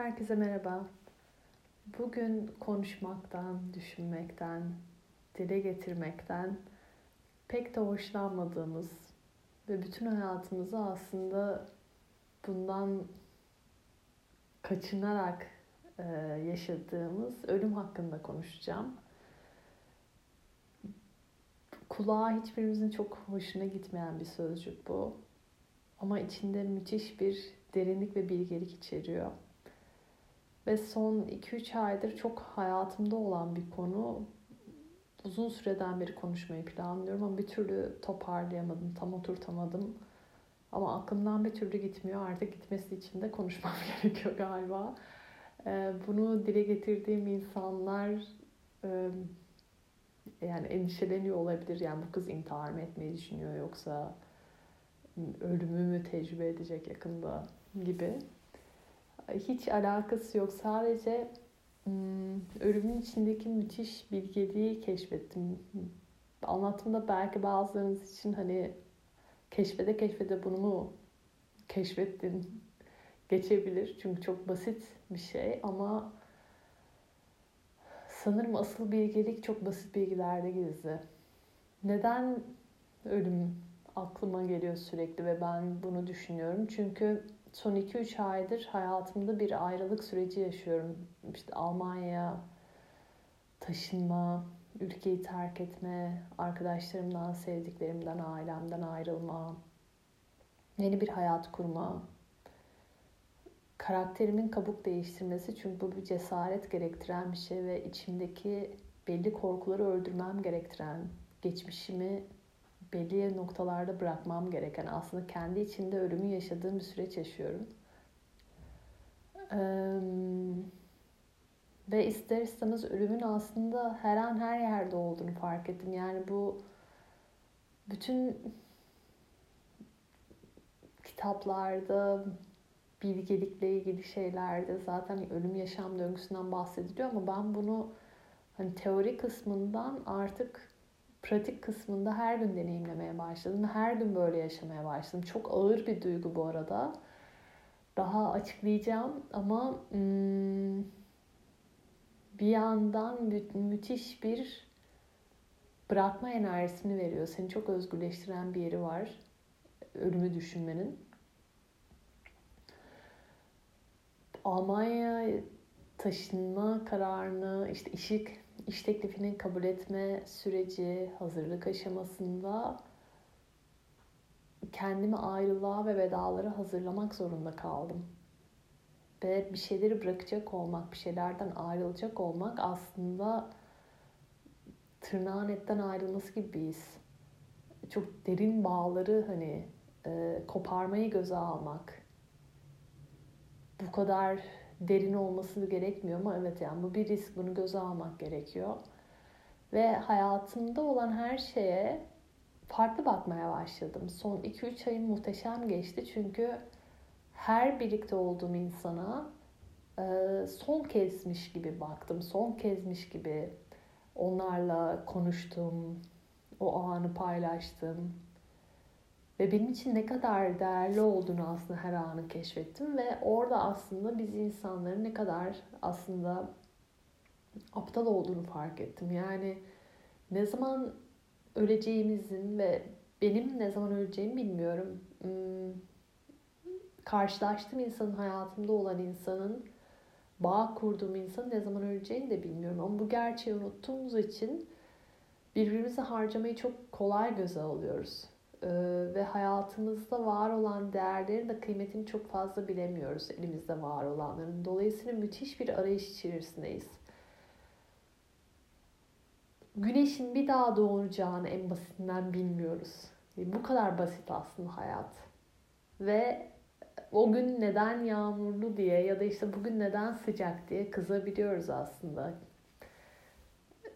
Herkese merhaba. Bugün konuşmaktan, düşünmekten, dile getirmekten pek de hoşlanmadığımız ve bütün hayatımızı aslında bundan kaçınarak e, yaşadığımız ölüm hakkında konuşacağım. Kulağa hiçbirimizin çok hoşuna gitmeyen bir sözcük bu. Ama içinde müthiş bir derinlik ve bilgelik içeriyor. Ve son 2-3 aydır çok hayatımda olan bir konu. Uzun süreden beri konuşmayı planlıyorum ama bir türlü toparlayamadım, tam oturtamadım. Ama aklımdan bir türlü gitmiyor. Artık gitmesi için de konuşmam gerekiyor galiba. Ee, bunu dile getirdiğim insanlar yani endişeleniyor olabilir. Yani bu kız intihar mı etmeyi düşünüyor yoksa ölümü mü tecrübe edecek yakında gibi. Hiç alakası yok. Sadece ölümün içindeki müthiş bilgeliği keşfettim. Anlatımda belki bazılarınız için hani keşfede keşfede bunu mu keşfettin geçebilir. Çünkü çok basit bir şey ama sanırım asıl bilgelik çok basit bilgilerde gizli. Neden ölüm aklıma geliyor sürekli ve ben bunu düşünüyorum. Çünkü son 2-3 aydır hayatımda bir ayrılık süreci yaşıyorum. İşte Almanya'ya taşınma, ülkeyi terk etme, arkadaşlarımdan, sevdiklerimden, ailemden ayrılma, yeni bir hayat kurma, karakterimin kabuk değiştirmesi çünkü bu bir cesaret gerektiren bir şey ve içimdeki belli korkuları öldürmem gerektiren, geçmişimi belli noktalarda bırakmam gereken aslında kendi içinde ölümü yaşadığım bir süreç yaşıyorum. Ee, ve ister istemez ölümün aslında her an her yerde olduğunu fark ettim. Yani bu bütün kitaplarda, bilgelikle ilgili şeylerde zaten ölüm yaşam döngüsünden bahsediliyor ama ben bunu hani teori kısmından artık pratik kısmında her gün deneyimlemeye başladım. Her gün böyle yaşamaya başladım. Çok ağır bir duygu bu arada. Daha açıklayacağım ama hmm, bir yandan mü- müthiş bir bırakma enerjisini veriyor. Seni çok özgürleştiren bir yeri var. Ölümü düşünmenin. Almanya taşınma kararını, işte işi iş teklifini kabul etme süreci, hazırlık aşamasında kendimi ayrılığa ve vedalara hazırlamak zorunda kaldım. Ve bir şeyleri bırakacak olmak, bir şeylerden ayrılacak olmak aslında tırnağın etten ayrılması gibi bir his. Çok derin bağları hani e, koparmayı göze almak. Bu kadar derin olması gerekmiyor ama evet yani bu bir risk bunu göze almak gerekiyor. Ve hayatımda olan her şeye farklı bakmaya başladım. Son 2-3 ayım muhteşem geçti çünkü her birlikte olduğum insana e, son kezmiş gibi baktım. Son kezmiş gibi onlarla konuştum. O anı paylaştım. Ve benim için ne kadar değerli olduğunu aslında her anı keşfettim ve orada aslında biz insanların ne kadar aslında aptal olduğunu fark ettim. Yani ne zaman öleceğimizin ve benim ne zaman öleceğimi bilmiyorum. Hmm, karşılaştığım insanın hayatımda olan insanın bağ kurduğum insanın ne zaman öleceğini de bilmiyorum. Ama bu gerçeği unuttuğumuz için birbirimizi harcamayı çok kolay göze alıyoruz. Ee, ve hayatımızda var olan değerlerin de kıymetini çok fazla bilemiyoruz elimizde var olanların. Dolayısıyla müthiş bir arayış içerisindeyiz. Güneşin bir daha doğacağını en basitinden bilmiyoruz. Bu kadar basit aslında hayat. Ve o gün neden yağmurlu diye ya da işte bugün neden sıcak diye kızabiliyoruz aslında.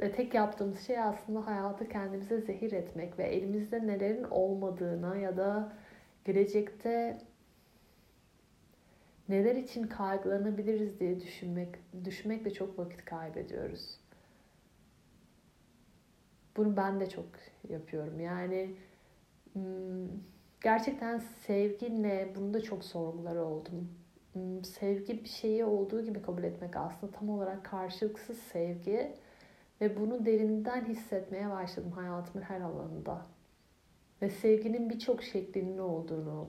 Ve tek yaptığımız şey aslında hayatı kendimize zehir etmek ve elimizde nelerin olmadığına ya da gelecekte neler için kaygılanabiliriz diye düşünmek, düşünmekle çok vakit kaybediyoruz. Bunu ben de çok yapıyorum. Yani hmm, gerçekten sevgi ne? Bunu da çok sorgular oldum. hmm, sevgi bir şeyi olduğu gibi kabul etmek aslında tam olarak karşılıksız sevgi ve bunu derinden hissetmeye başladım hayatımın her alanında. Ve sevginin birçok şeklinin olduğunu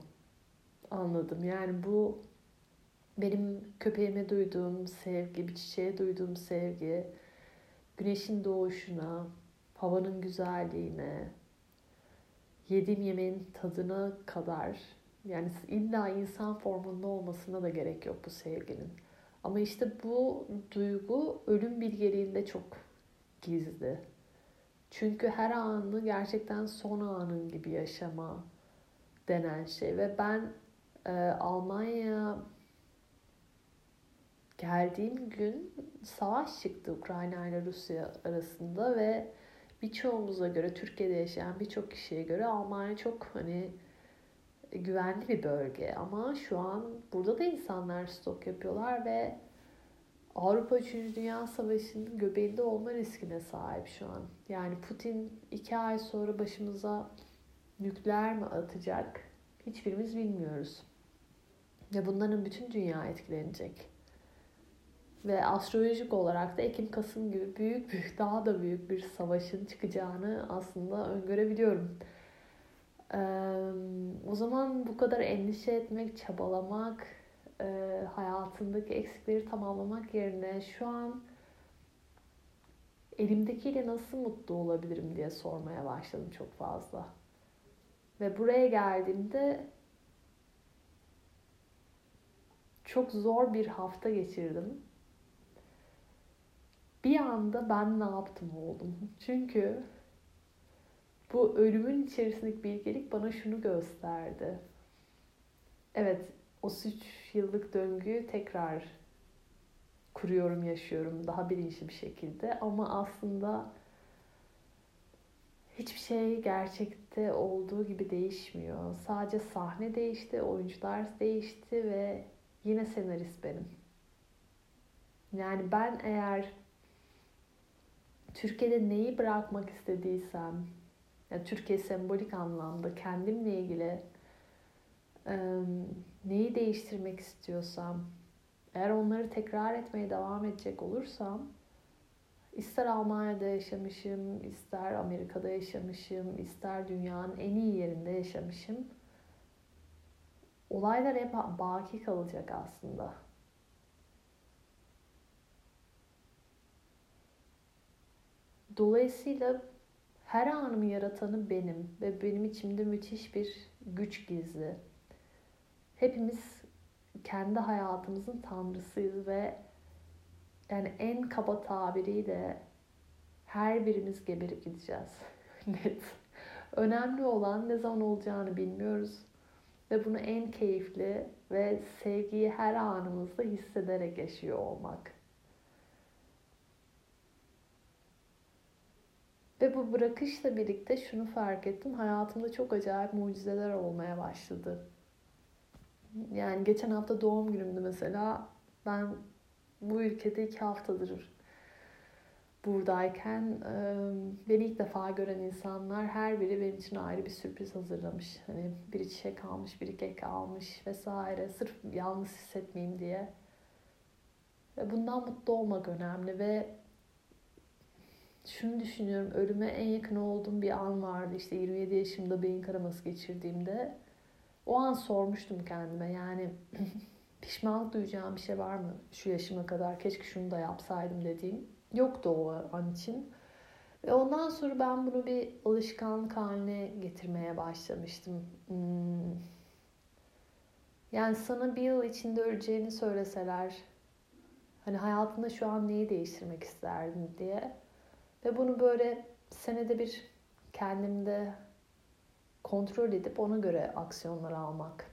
anladım. Yani bu benim köpeğime duyduğum sevgi, bir çiçeğe duyduğum sevgi, güneşin doğuşuna, havanın güzelliğine, yediğim yemeğin tadına kadar yani illa insan formunda olmasına da gerek yok bu sevginin. Ama işte bu duygu ölüm bilgeliğinde çok gizli. Çünkü her anı gerçekten son anın gibi yaşama denen şey ve ben e, Almanya geldiğim gün savaş çıktı Ukrayna ile Rusya arasında ve birçoğumuza göre Türkiye'de yaşayan birçok kişiye göre Almanya çok hani güvenli bir bölge ama şu an burada da insanlar stok yapıyorlar ve Avrupa 3. Dünya Savaşı'nın göbeğinde olma riskine sahip şu an. Yani Putin iki ay sonra başımıza nükleer mi atacak hiçbirimiz bilmiyoruz. Ve bunların bütün dünya etkilenecek. Ve astrolojik olarak da Ekim-Kasım gibi büyük büyük daha da büyük bir savaşın çıkacağını aslında öngörebiliyorum. Ee, o zaman bu kadar endişe etmek, çabalamak, e, hayatındaki eksikleri tamamlamak yerine şu an elimdekiyle nasıl mutlu olabilirim diye sormaya başladım çok fazla. Ve buraya geldiğimde çok zor bir hafta geçirdim. Bir anda ben ne yaptım oldum. Çünkü bu ölümün içerisindeki bilgelik bana şunu gösterdi. Evet, o 3 yıllık döngüyü tekrar kuruyorum, yaşıyorum daha bilinçli bir şekilde. Ama aslında hiçbir şey gerçekte olduğu gibi değişmiyor. Sadece sahne değişti, oyuncular değişti ve yine senarist benim. Yani ben eğer Türkiye'de neyi bırakmak istediysem, yani Türkiye sembolik anlamda kendimle ilgili neyi değiştirmek istiyorsam, eğer onları tekrar etmeye devam edecek olursam, ister Almanya'da yaşamışım, ister Amerika'da yaşamışım, ister dünyanın en iyi yerinde yaşamışım, olaylar hep baki kalacak aslında. Dolayısıyla her anımı yaratanı benim ve benim içimde müthiş bir güç gizli. Hepimiz kendi hayatımızın tanrısıyız ve yani en kaba tabiriyle her birimiz geberip gideceğiz. Net. Önemli olan ne zaman olacağını bilmiyoruz. Ve bunu en keyifli ve sevgiyi her anımızda hissederek yaşıyor olmak. Ve bu bırakışla birlikte şunu fark ettim. Hayatımda çok acayip mucizeler olmaya başladı. Yani geçen hafta doğum günümdü mesela. Ben bu ülkede iki haftadır buradayken beni ilk defa gören insanlar her biri benim için ayrı bir sürpriz hazırlamış. Hani biri çiçek almış, biri kek almış vesaire. Sırf yalnız hissetmeyeyim diye. Ve bundan mutlu olmak önemli ve şunu düşünüyorum. Ölüme en yakın olduğum bir an vardı. İşte 27 yaşımda beyin kanaması geçirdiğimde. O an sormuştum kendime yani pişmanlık duyacağım bir şey var mı şu yaşıma kadar keşke şunu da yapsaydım dediğim yoktu o an için. Ve ondan sonra ben bunu bir alışkanlık haline getirmeye başlamıştım. Hmm. Yani sana bir yıl içinde öleceğini söyleseler hani hayatında şu an neyi değiştirmek isterdin diye ve bunu böyle senede bir kendimde kontrol edip ona göre aksiyonlar almak.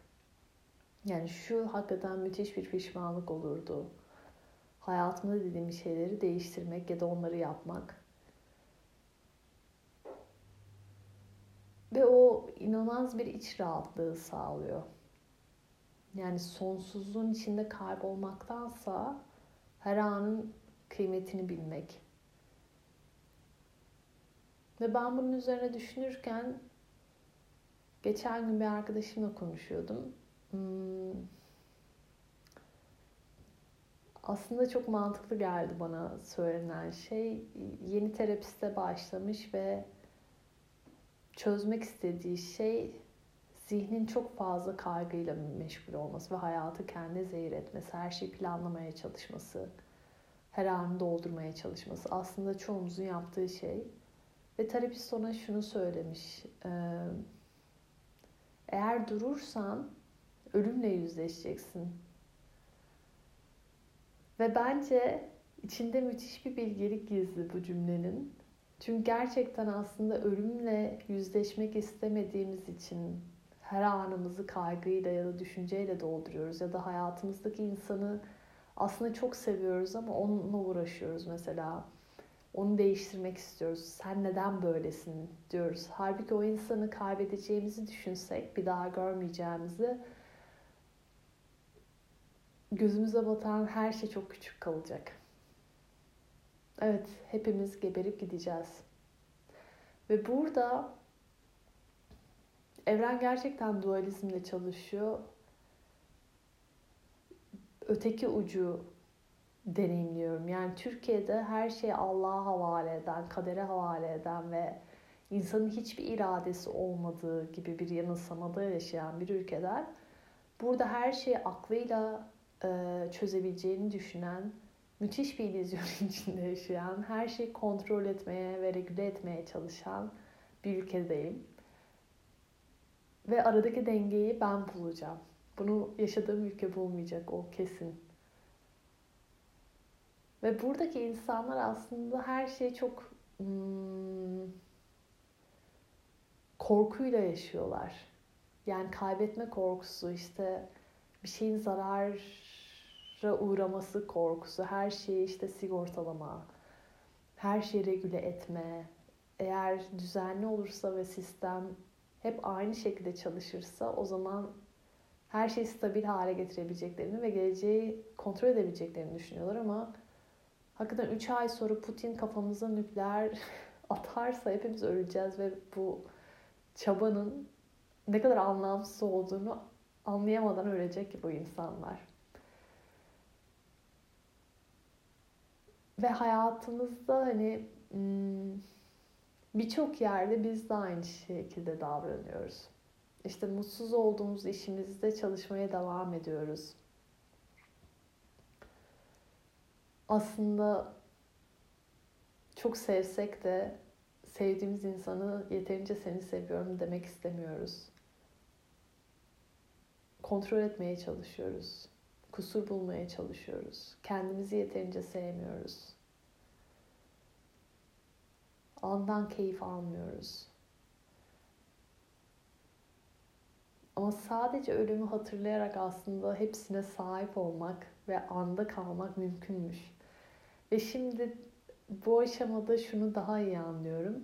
Yani şu hakikaten müthiş bir pişmanlık olurdu. Hayatımda dediğim şeyleri değiştirmek ya da onları yapmak. Ve o inanılmaz bir iç rahatlığı sağlıyor. Yani sonsuzluğun içinde kaybolmaktansa her anın kıymetini bilmek. Ve ben bunun üzerine düşünürken geçen gün bir arkadaşımla konuşuyordum. Hmm, aslında çok mantıklı geldi bana söylenen şey. Yeni terapiste başlamış ve çözmek istediği şey zihnin çok fazla kaygıyla meşgul olması ve hayatı kendi zehir etmesi, her şeyi planlamaya çalışması, her anı doldurmaya çalışması. Aslında çoğumuzun yaptığı şey. Ve terapist ona şunu söylemiş. Eğer durursan ölümle yüzleşeceksin. Ve bence içinde müthiş bir bilgelik gizli bu cümlenin. Çünkü gerçekten aslında ölümle yüzleşmek istemediğimiz için her anımızı kaygıyla ya da düşünceyle dolduruyoruz ya da hayatımızdaki insanı aslında çok seviyoruz ama onunla uğraşıyoruz mesela. Onu değiştirmek istiyoruz. Sen neden böylesin diyoruz. Halbuki o insanı kaybedeceğimizi düşünsek, bir daha görmeyeceğimizi gözümüze batan her şey çok küçük kalacak. Evet, hepimiz geberip gideceğiz. Ve burada evren gerçekten dualizmle çalışıyor. Öteki ucu deneyimliyorum. Yani Türkiye'de her şeyi Allah'a havale eden, kadere havale eden ve insanın hiçbir iradesi olmadığı gibi bir yanılsamada yaşayan bir ülkeden burada her şeyi aklıyla e, çözebileceğini düşünen, müthiş bir illüzyon içinde yaşayan, her şeyi kontrol etmeye ve regüle etmeye çalışan bir ülkedeyim. Ve aradaki dengeyi ben bulacağım. Bunu yaşadığım ülke bulmayacak o kesin. Ve buradaki insanlar aslında her şeyi çok hmm, korkuyla yaşıyorlar. Yani kaybetme korkusu, işte bir şeyin zarara uğraması korkusu, her şeyi işte sigortalama, her şeyi regüle etme. Eğer düzenli olursa ve sistem hep aynı şekilde çalışırsa o zaman her şeyi stabil hale getirebileceklerini ve geleceği kontrol edebileceklerini düşünüyorlar ama hakikaten 3 ay sonra Putin kafamıza nükleer atarsa hepimiz öleceğiz ve bu çabanın ne kadar anlamsız olduğunu anlayamadan ölecek bu insanlar. Ve hayatımızda hani hmm, birçok yerde biz de aynı şekilde davranıyoruz. İşte mutsuz olduğumuz işimizde çalışmaya devam ediyoruz. Aslında çok sevsek de sevdiğimiz insanı yeterince seni seviyorum demek istemiyoruz. Kontrol etmeye çalışıyoruz. Kusur bulmaya çalışıyoruz. Kendimizi yeterince sevmiyoruz. Andan keyif almıyoruz. Ama sadece ölümü hatırlayarak aslında hepsine sahip olmak ve anda kalmak mümkünmüş. Ve şimdi bu aşamada şunu daha iyi anlıyorum.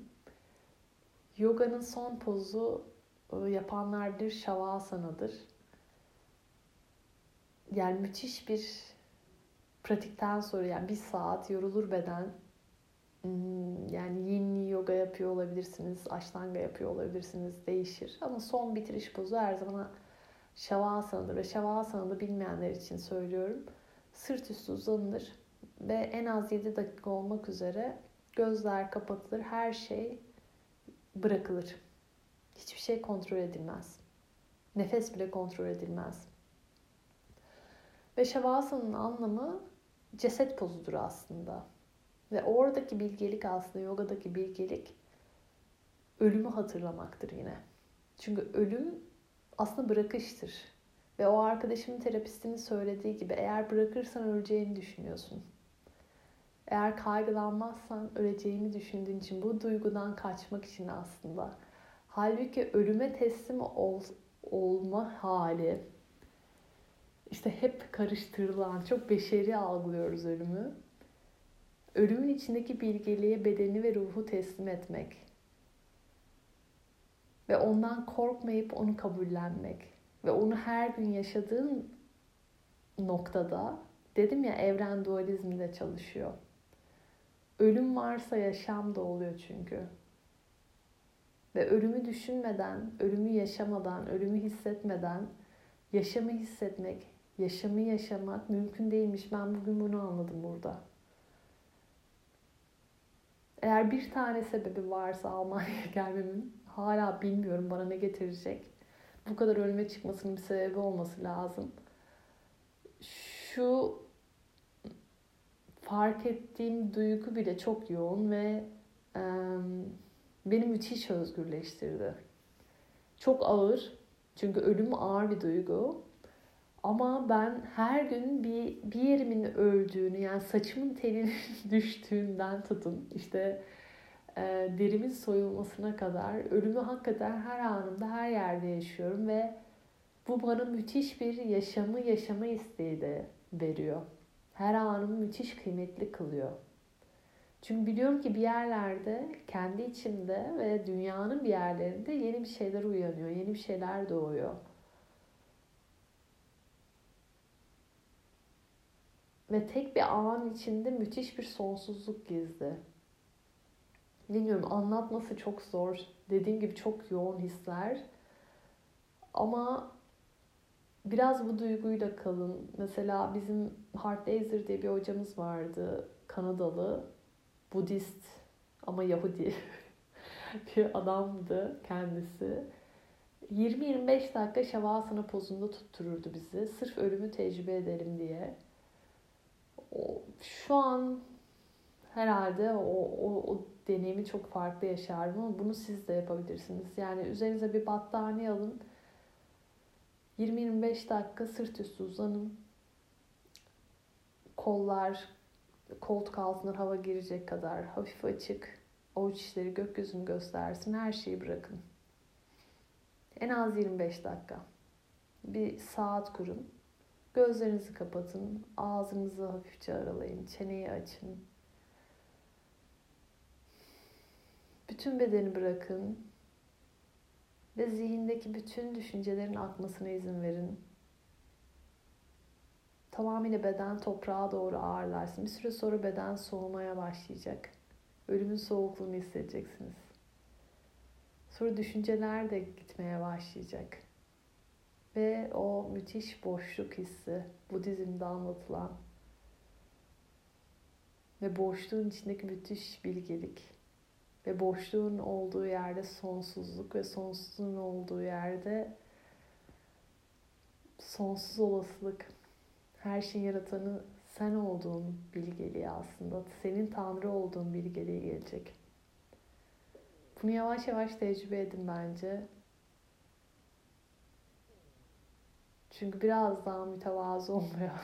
Yoga'nın son pozu ıı, yapanlar bir şavasana'dır. Yani müthiş bir pratikten sonra yani bir saat yorulur beden Hmm, yani yin yoga yapıyor olabilirsiniz, ashtanga yapıyor olabilirsiniz, değişir. Ama son bitiriş pozu her zaman şavasana'dır ve şavasana'da bilmeyenler için söylüyorum. Sırt üstü uzanılır ve en az 7 dakika olmak üzere gözler kapatılır, her şey bırakılır. Hiçbir şey kontrol edilmez. Nefes bile kontrol edilmez. Ve şavasanın anlamı ceset pozudur aslında. Ve oradaki bilgelik aslında yogadaki bilgelik ölümü hatırlamaktır yine. Çünkü ölüm aslında bırakıştır. Ve o arkadaşımın terapistinin söylediği gibi eğer bırakırsan öleceğini düşünüyorsun. Eğer kaygılanmazsan öleceğini düşündüğün için bu duygudan kaçmak için aslında. Halbuki ölüme teslim ol, olma hali işte hep karıştırılan, çok beşeri algılıyoruz ölümü ölümün içindeki bilgeliğe bedeni ve ruhu teslim etmek ve ondan korkmayıp onu kabullenmek ve onu her gün yaşadığın noktada dedim ya evren dualizminde çalışıyor. Ölüm varsa yaşam da oluyor çünkü. Ve ölümü düşünmeden, ölümü yaşamadan, ölümü hissetmeden yaşamı hissetmek Yaşamı yaşamak mümkün değilmiş. Ben bugün bunu anladım burada. Eğer bir tane sebebi varsa Almanya'ya gelmemin hala bilmiyorum bana ne getirecek. Bu kadar önüme çıkmasının bir sebebi olması lazım. Şu fark ettiğim duygu bile çok yoğun ve e, beni müthiş özgürleştirdi. Çok ağır çünkü ölüm ağır bir duygu. Ama ben her gün bir, bir yerimin öldüğünü yani saçımın telinin düştüğünden tutun işte e, derimin soyulmasına kadar ölümü hakikaten her anımda her yerde yaşıyorum ve bu bana müthiş bir yaşamı yaşama isteği de veriyor. Her anımı müthiş kıymetli kılıyor. Çünkü biliyorum ki bir yerlerde kendi içimde ve dünyanın bir yerlerinde yeni bir şeyler uyanıyor, yeni bir şeyler doğuyor. Ve tek bir an içinde müthiş bir sonsuzluk gizli. Bilmiyorum anlatması çok zor. Dediğim gibi çok yoğun hisler. Ama biraz bu duyguyla kalın. Mesela bizim Hart Laser diye bir hocamız vardı. Kanadalı. Budist ama Yahudi bir adamdı kendisi. 20-25 dakika şavasana pozunda tuttururdu bizi. Sırf ölümü tecrübe edelim diye. O, şu an herhalde o, o, o deneyimi çok farklı yaşardım ama bunu siz de yapabilirsiniz. Yani üzerinize bir battaniye alın. 20-25 dakika sırt üstü uzanın. Kollar koltuk altına hava girecek kadar hafif açık. Avuç içleri gökyüzünü göstersin. Her şeyi bırakın. En az 25 dakika. Bir saat kurun. Gözlerinizi kapatın. Ağzınızı hafifçe aralayın. Çeneyi açın. Bütün bedeni bırakın. Ve zihindeki bütün düşüncelerin akmasına izin verin. Tamamıyla beden toprağa doğru ağırlarsın. Bir süre sonra beden soğumaya başlayacak. Ölümün soğukluğunu hissedeceksiniz. Sonra düşünceler de gitmeye başlayacak. Ve o müthiş boşluk hissi, Budizm'de anlatılan ve boşluğun içindeki müthiş bilgelik ve boşluğun olduğu yerde sonsuzluk ve sonsuzluğun olduğu yerde sonsuz olasılık. Her şeyin yaratanı sen olduğun bilgeliği aslında. Senin Tanrı olduğun bilgeliği gelecek. Bunu yavaş yavaş tecrübe edin bence. Çünkü biraz daha mütevazı olmaya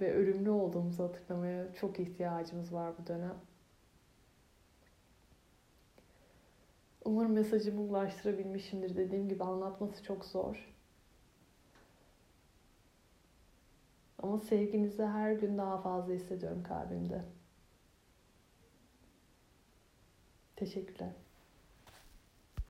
ve ölümlü olduğumuzu hatırlamaya çok ihtiyacımız var bu dönem. Umarım mesajımı ulaştırabilmişimdir. Dediğim gibi anlatması çok zor. Ama sevginizi her gün daha fazla hissediyorum kalbimde. Teşekkürler.